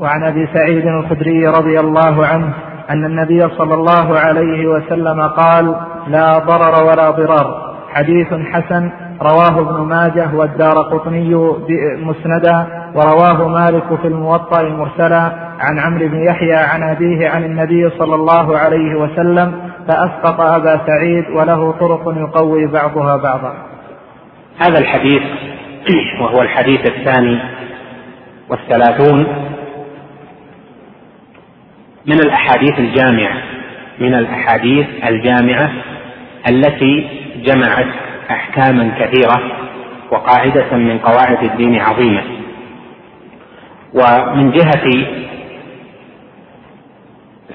وعن أبي سعيد الخدري رضي الله عنه أن النبي صلى الله عليه وسلم قال لا ضرر ولا ضرار. حديث حسن رواه ابن ماجه والدار قطني مسندا ورواه مالك في الموطأ مرسلا عن عمرو بن يحيى عن أبيه عن النبي صلى الله عليه وسلم فأسقط أبا سعيد وله طرق يقوي بعضها بعضا. هذا الحديث وهو الحديث الثاني والثلاثون من الأحاديث الجامعة من الأحاديث الجامعة التي جمعت أحكاما كثيرة وقاعدة من قواعد الدين عظيمة ومن جهة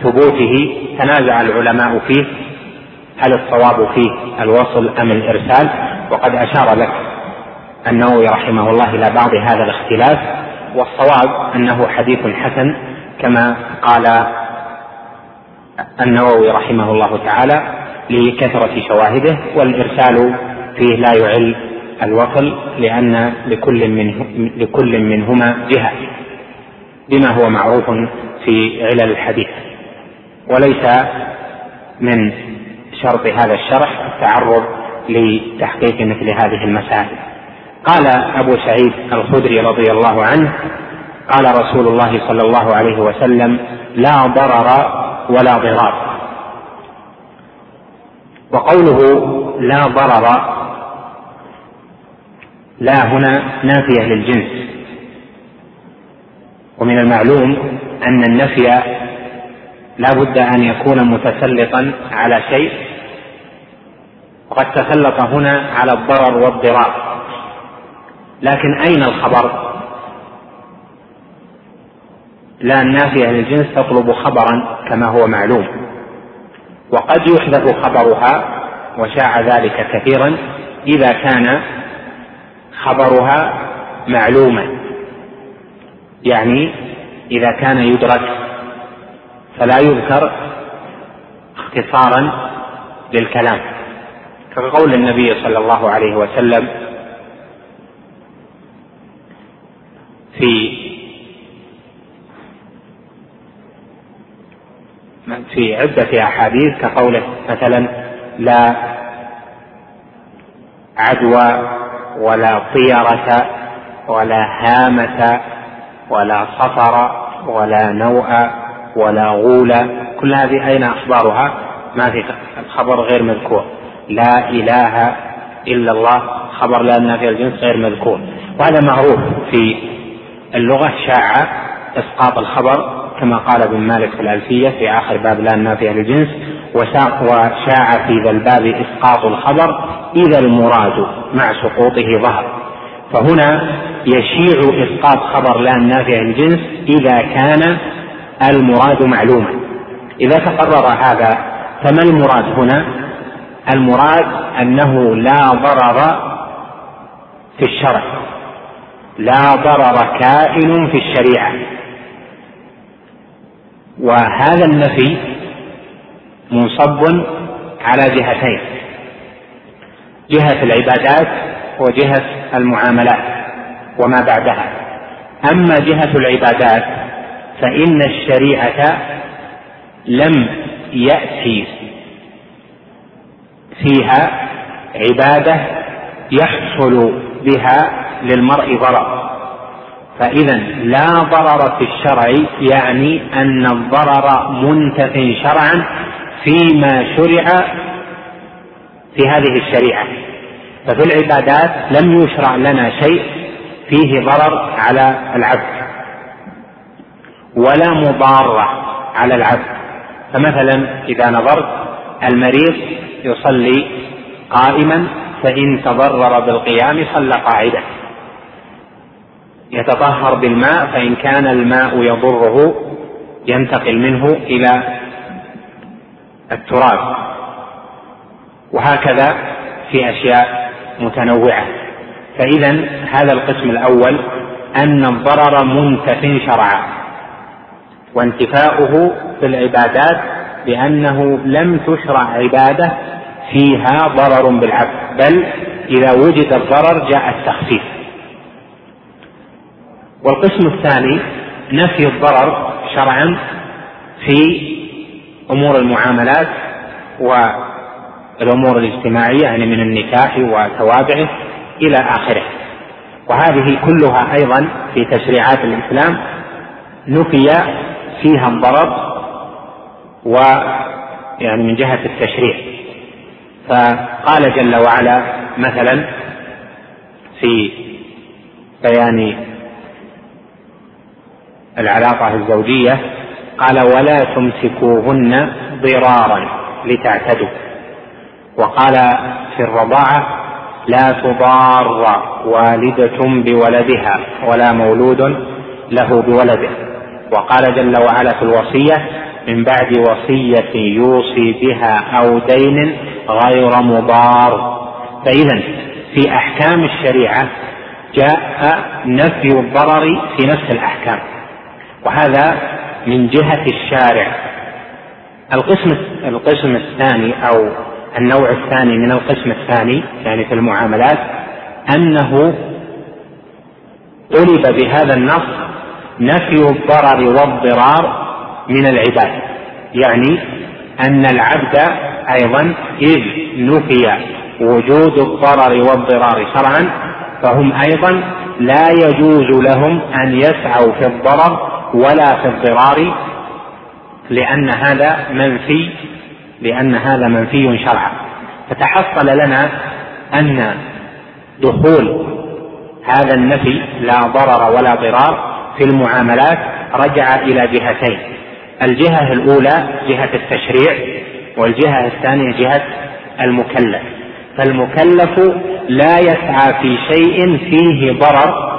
ثبوته تنازع العلماء فيه هل الصواب فيه الوصل أم الإرسال؟ وقد أشار لك النووي رحمه الله إلى بعض هذا الاختلاف والصواب أنه حديث حسن كما قال النووي رحمه الله تعالى لكثرة شواهده والإرسال فيه لا يعل الوصل لأن لكل منه لكل منهما جهة بما هو معروف في علل الحديث. وليس من شرط هذا الشرح التعرض لتحقيق مثل هذه المسائل. قال أبو سعيد الخدري رضي الله عنه قال رسول الله صلى الله عليه وسلم لا ضرر ولا ضرار. وقوله لا ضرر لا هنا نافية للجنس. ومن المعلوم أن النفي لا بد أن يكون متسلطا على شيء وقد تسلط هنا على الضرر والضرار. لكن أين الخبر؟ لا النافية للجنس تطلب خبرا كما هو معلوم. وقد يحذف خبرها وشاع ذلك كثيرا إذا كان خبرها معلوما. يعني إذا كان يدرك فلا يذكر اختصارا للكلام. كقول النبي صلى الله عليه وسلم في في عدة أحاديث كقوله مثلا لا عدوى ولا طيرة ولا هامة ولا صفر ولا نوء ولا غول. كل هذه أين أخبارها؟ ما في الخبر غير مذكور. لا إله إلا الله خبر لا النافي الجنس غير مذكور. وهذا معروف في اللغة شاع إسقاط الخبر كما قال ابن مالك في الألفية في آخر باب لا النافية للجنس وشاع في ذا الباب إسقاط الخبر إذا المراد مع سقوطه ظهر. فهنا يشيع إسقاط خبر لا النافية للجنس إذا كان المراد معلوما. إذا تقرر هذا فما المراد هنا؟ المراد أنه لا ضرر في الشرع. لا ضرر كائن في الشريعة. وهذا النفي منصب على جهتين. جهة العبادات وجهة المعاملات وما بعدها. أما جهة العبادات فإن الشريعة لم يأتي فيها عبادة يحصل بها للمرء ضرر. فإذا لا ضرر في الشرع يعني أن الضرر منتف شرعا فيما شرع في هذه الشريعة. ففي العبادات لم يشرع لنا شيء فيه ضرر على العبد ولا مضارة على العبد. فمثلا إذا نظرت المريض يصلي قائما فإن تضرر بالقيام صلى قاعدة يتطهر بالماء فإن كان الماء يضره ينتقل منه إلى التراب. وهكذا في أشياء متنوعة. فإذا هذا القسم الأول أن الضرر منتف شرعا. وانتفاؤه في العبادات بأنه لم تشرع عبادة فيها ضرر بالعبد. بل إذا وجد الضرر جاء التخفيف. والقسم الثاني نفي الضرر شرعا في أمور المعاملات والأمور الاجتماعية يعني من النكاح وتوابعه إلى آخره. وهذه كلها أيضا في تشريعات الإسلام نفي فيها الضرر و يعني من جهة التشريع. فقال جل وعلا مثلا في بيان العلاقة الزوجية قال ولا تمسكوهن ضرارا لتعتدوا. وقال في الرضاعة لا تضار والدة بولدها ولا مولود له بولده. وقال جل وعلا في الوصية من بعد وصية يوصي بها أو دين غير مضار. فإذا في أحكام الشريعة جاء نفي الضرر في نفس الأحكام. وهذا من جهة الشارع. القسم القسم الثاني أو النوع الثاني من القسم الثاني يعني في المعاملات أنه طلب بهذا النص نفي الضرر والضرار من العباد. يعني أن العبد أيضا إذ نفي وجود الضرر والضرار شرعا فهم أيضا لا يجوز لهم أن يسعوا في الضرر ولا في الضرار لأن هذا منفي لأن هذا منفي شرعا. فتحصل لنا أن دخول هذا النفي لا ضرر ولا ضرار في المعاملات رجع إلى جهتين. الجهة الأولى جهة التشريع والجهة الثانية جهة المكلف. فالمكلف لا يسعى في شيء فيه ضرر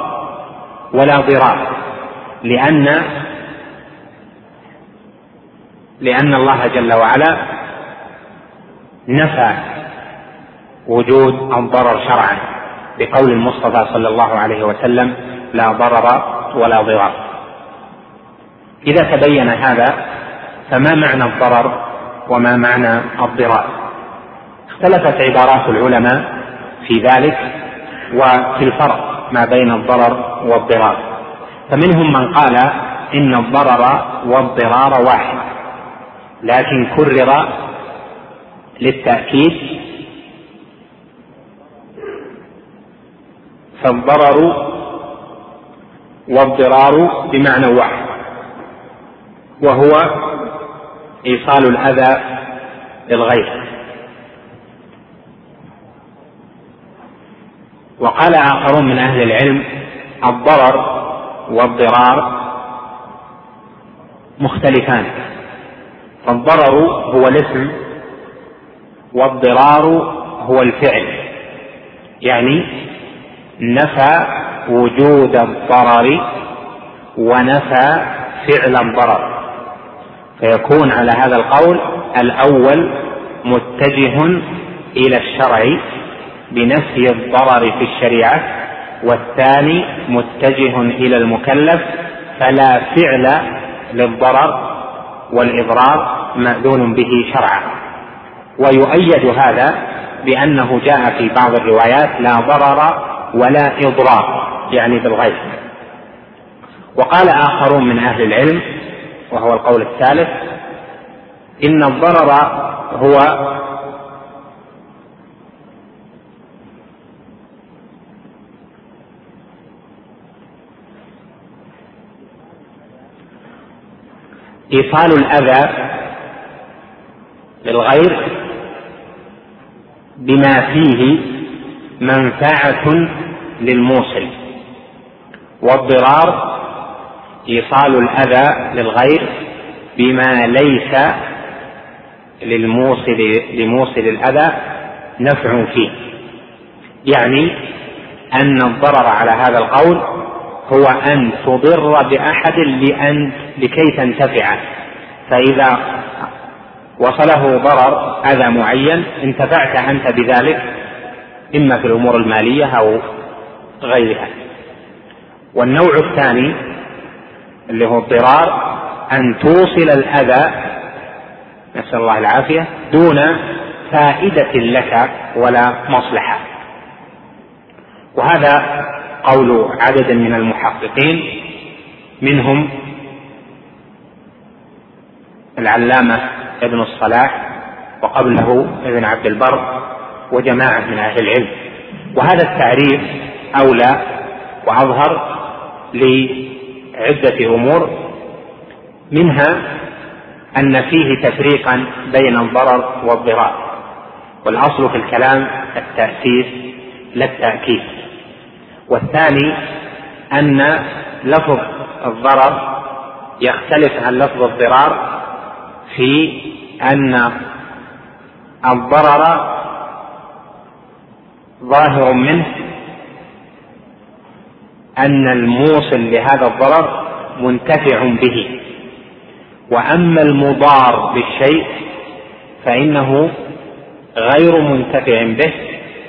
ولا ضرار. لأن لأن الله جل وعلا نفى وجود الضرر شرعا بقول المصطفى صلى الله عليه وسلم لا ضرر ولا ضرار. إذا تبين هذا فما معنى الضرر وما معنى الضرار؟ اختلفت عبارات العلماء في ذلك وفي الفرق ما بين الضرر والضرار. فمنهم من قال إن الضرر والضرار واحد لكن كرر للتأكيد فالضرر والضرار بمعنى واحد وهو إيصال الأذى للغير. وقال آخرون من أهل العلم الضرر والضرار مختلفان. فالضرر هو الاسم والضرار هو الفعل. يعني نفى وجود الضرر ونفى فعل الضرر. فيكون على هذا القول الأول متجه إلى الشرع بنفي الضرر في الشريعة والثاني متجه إلى المكلف فلا فعل للضرر والإضرار مأذون به شرعا. ويؤيد هذا بأنه جاء في بعض الروايات لا ضرر ولا إضرار يعني بالغيب. وقال آخرون من أهل العلم وهو القول الثالث إن الضرر هو إيصال الأذى للغير بما فيه منفعة للموصل والضرار إيصال الأذى للغير بما ليس للموصل لموصل الأذى نفع فيه. يعني أن الضرر على هذا القول هو أن تضر بأحد لأن لكي تنتفع. فإذا وصله ضرر أذى معين انتفعت أنت بذلك إما في الأمور المالية أو غيرها. والنوع الثاني اللي هو الضرار أن توصل الأذى نسأل الله العافية دون فائدة لك ولا مصلحة. وهذا قول عدد من المحققين منهم العلامة ابن الصلاح وقبله ابن عبد البر وجماعة من أهل العلم. وهذا التعريف أولى وأظهر لعدة أمور منها أن فيه تفريقا بين الضرر والضرار. والأصل في الكلام التأسيس لا التأكيد. والثاني أن لفظ الضرر يختلف عن لفظ الضرار في أن الضرر ظاهر منه أن الموصل لهذا الضرر منتفع به وأما المضار بالشيء فإنه غير منتفع به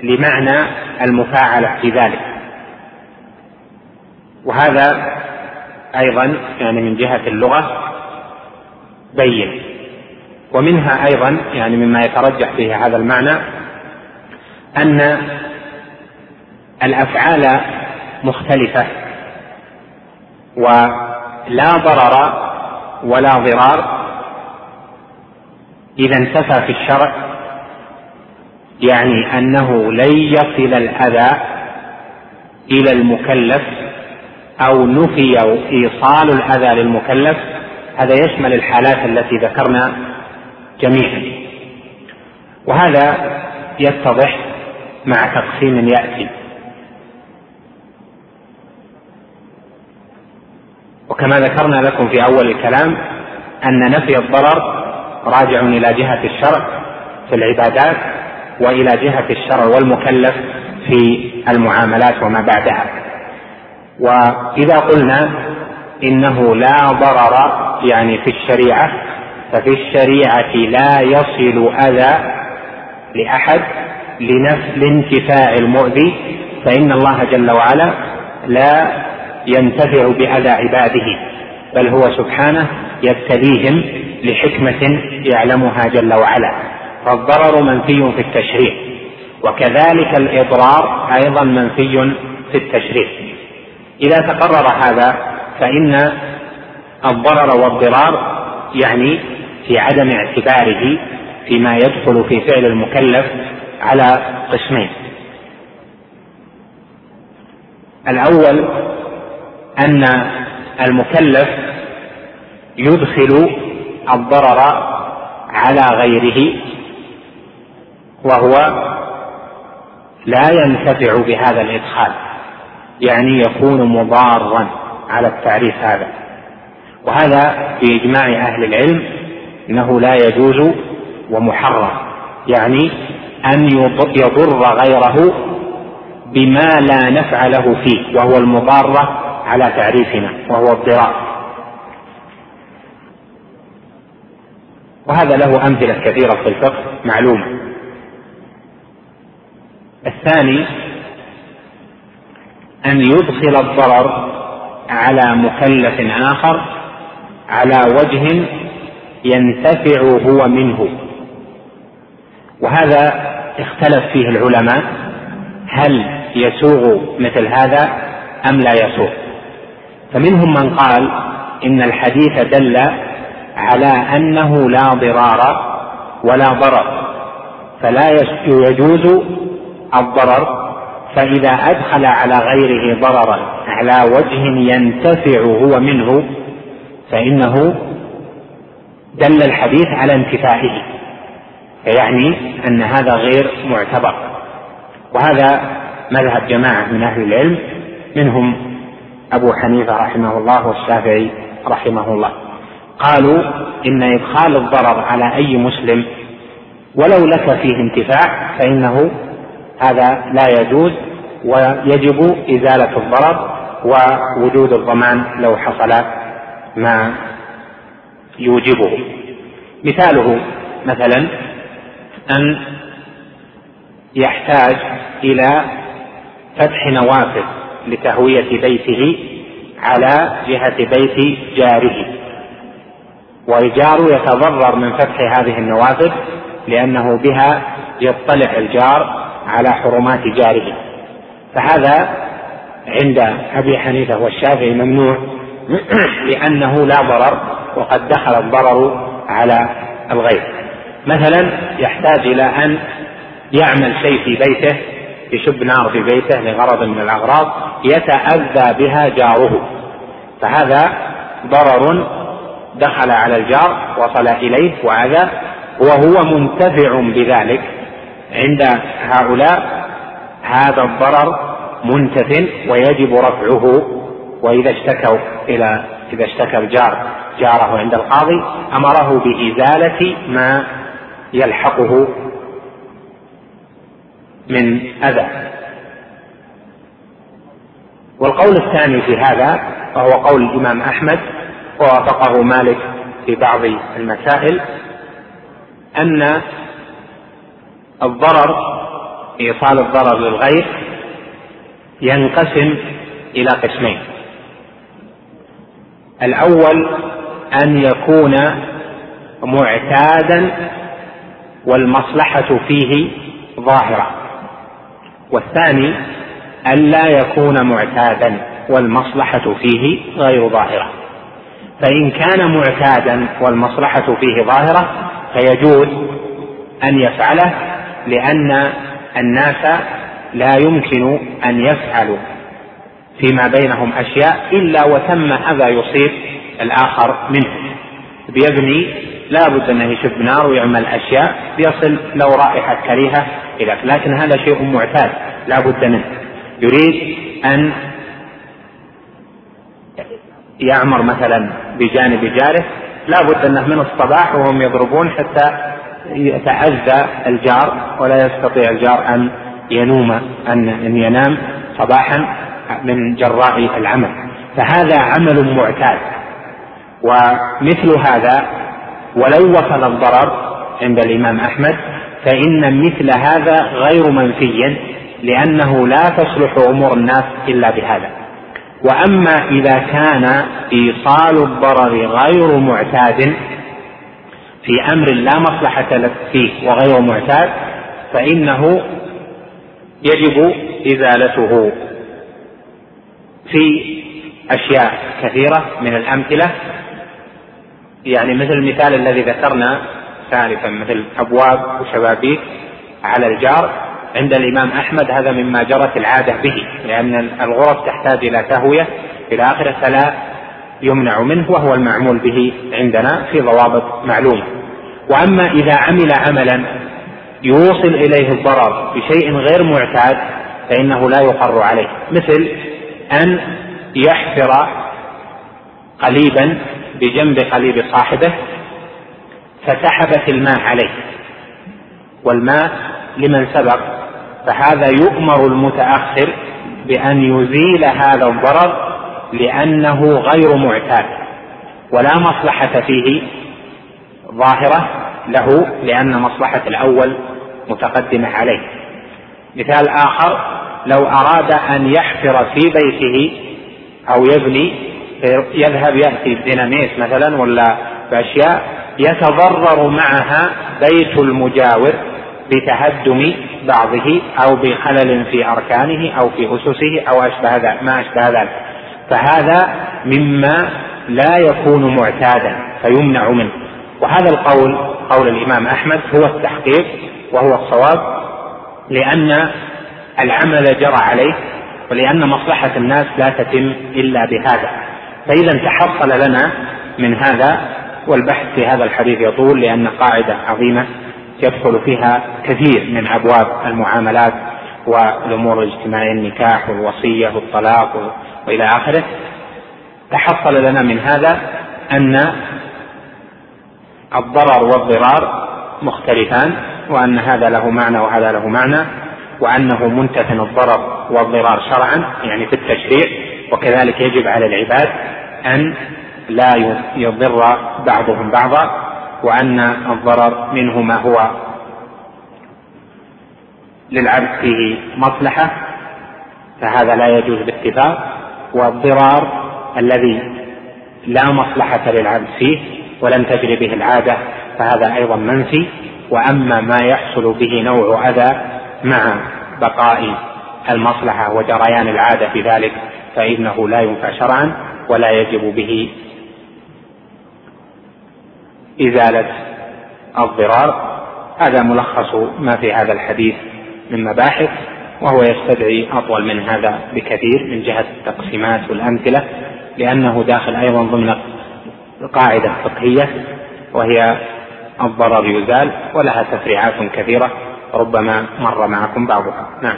لمعنى المفاعلة في ذلك. وهذا أيضا يعني من جهة اللغة بين. ومنها أيضا يعني مما يترجح فيه هذا المعنى أن الأفعال مختلفة ولا ضرر ولا ضرار إذا انتفى في الشرع يعني أنه لن يصل الأذى إلى المكلف أو نفي إيصال الأذى للمكلف هذا يشمل الحالات التي ذكرنا جميعا. وهذا يتضح مع تقسيم يأتي. وكما ذكرنا لكم في أول الكلام أن نفي الضرر راجع إلى جهة الشرع في العبادات وإلى جهة الشرع والمكلف في المعاملات وما بعدها. وإذا قلنا إنه لا ضرر يعني في الشريعة ففي الشريعة لا يصل أذى لأحد لنفس لانتفاع المؤذي فإن الله جل وعلا لا ينتفع بأذى عباده بل هو سبحانه يبتليهم لحكمة يعلمها جل وعلا. فالضرر منفي في التشريع وكذلك الإضرار أيضا منفي في التشريع. إذا تقرر هذا فإن الضرر والضرار يعني في عدم اعتباره فيما يدخل في فعل المكلف على قسمين. الأول أن المكلف يدخل الضرر على غيره وهو لا ينتفع بهذا الإدخال. يعني يكون مضارا على التعريف هذا. وهذا باجماع أهل العلم إنه لا يجوز ومحرم. يعني أن يضر غيره بما لا نفع له فيه وهو المضاره على تعريفنا وهو الضرار. وهذا له أمثلة كثيرة في الفقه معلومة. الثاني أن يدخل الضرر على مكلف آخر على وجه ينتفع هو منه. وهذا اختلف فيه العلماء هل يسوغ مثل هذا أم لا يسوغ. فمنهم من قال إن الحديث دل على أنه لا ضرار ولا ضرر فلا يجوز الضرر فإذا أدخل على غيره ضررا على وجه ينتفع هو منه فإنه دل الحديث على انتفائه فيعني أن هذا غير معتبر. وهذا مذهب جماعة من أهل العلم منهم أبو حنيفة رحمه الله والشافعي رحمه الله. قالوا إن إدخال الضرر على أي مسلم ولو لك فيه انتفاع فإنه هذا لا يجوز ويجب إزالة الضرر ووجود الضمان لو حصل ما يوجبه. مثاله مثلا أن يحتاج إلى فتح نوافذ لتهوية بيته على جهة بيت جاره. والجار يتضرر من فتح هذه النوافذ لأنه بها يطلع الجار على حرمات جاره. فهذا عند أبي حنيفة والشافعي ممنوع لأنه لا ضرر وقد دخل الضرر على الغير. مثلا يحتاج إلى أن يعمل شيء في بيته يشب نار في بيته لغرض من الأغراض يتأذى بها جاره. فهذا ضرر دخل على الجار وصل إليه وأذى وهو منتفع بذلك عند هؤلاء. هذا الضرر منتف ويجب رفعه وإذا اشتكوا إلى إذا اشتكى الجار جاره عند القاضي أمره بإزالة ما يلحقه من أذى. والقول الثاني في هذا وهو قول الإمام أحمد ووافقه مالك في بعض المسائل أن الضرر إيصال الضرر للغير ينقسم إلى قسمين. الأول أن يكون معتادا والمصلحة فيه ظاهرة. والثاني ألا يكون معتادا والمصلحة فيه غير ظاهرة. فإن كان معتادا والمصلحة فيه ظاهرة فيجوز أن يفعله لأن الناس لا يمكن أن يفعلوا فيما بينهم أشياء إلا وثم أذى يصيب الآخر منه. بيبني لا بد أنه يشب نار ويعمل أشياء يصل لو رائحة كريهة إلى. لكن هذا شيء معتاد لا بد منه. يريد أن يعمر مثلا بجانب جاره. لا بد أنه من الصباح وهم يضربون حتى يتأذى الجار ولا يستطيع الجار أن ينوم أن ينام صباحا من جراء العمل. فهذا عمل معتاد. ومثل هذا ولو وصل الضرر عند الإمام أحمد فإن مثل هذا غير منفي لأنه لا تصلح أمور الناس إلا بهذا. وأما إذا كان إيصال الضرر غير معتاد في أمر لا مصلحة لك فيه وغير معتاد فإنه يجب إزالته. في أشياء كثيرة من الأمثلة يعني مثل المثال الذي ذكرنا ثالثا مثل أبواب وشبابيك على الجار عند الإمام أحمد هذا مما جرت العادة به لأن الغرف تحتاج إلى تهوية إلى آخره فلا يمنع منه وهو المعمول به عندنا في ضوابط معلومة. وأما إذا عمل عملا يوصل إليه الضرر بشيء غير معتاد فإنه لا يقر عليه. مثل أن يحفر قليبا بجنب قليب صاحبه فسحبت الماء عليه. والماء لمن سبق فهذا يؤمر المتأخر بأن يزيل هذا الضرر لأنه غير معتاد ولا مصلحة فيه ظاهرة له لأن مصلحة الأول متقدمة عليه. مثال آخر لو أراد أن يحفر في بيته أو يبني يذهب يأتي بديناميت مثلا ولا بأشياء يتضرر معها بيت المجاور بتهدم بعضه أو بخلل في أركانه أو في أسسه أو أشبه ذلك ما أشبه ذلك. فهذا مما لا يكون معتادا فيمنع منه. وهذا القول قول الإمام أحمد هو التحقيق وهو الصواب لأن العمل جرى عليه ولأن مصلحة الناس لا تتم إلا بهذا. فإذا تحصل لنا من هذا والبحث في هذا الحديث يطول لأن قاعدة عظيمة يدخل فيها كثير من أبواب المعاملات والأمور الاجتماعية النكاح والوصية والطلاق وإلى آخره. تحصل لنا من هذا أن الضرر والضرار مختلفان وأن هذا له معنى وهذا له معنى وأنه منتفن الضرر والضرار شرعا يعني في التشريع وكذلك يجب على العباد أن لا يضر بعضهم بعضا وأن الضرر منه ما هو للعبد فيه مصلحة فهذا لا يجوز باتفاق والضرار الذي لا مصلحة للعبد فيه ولم تجري به العادة فهذا أيضا منفي. وأما ما يحصل به نوع أذى مع بقاء المصلحة وجريان العادة في ذلك فإنه لا ينفع شرعا ولا يجب به إزالة الضرار. هذا ملخص ما في هذا الحديث من مباحث وهو يستدعي أطول من هذا بكثير من جهة التقسيمات والأمثلة لأنه داخل أيضا ضمن قاعدة فقهية وهي الضرر يزال ولها تفريعات كثيرة ربما مر معكم بعضها. نعم.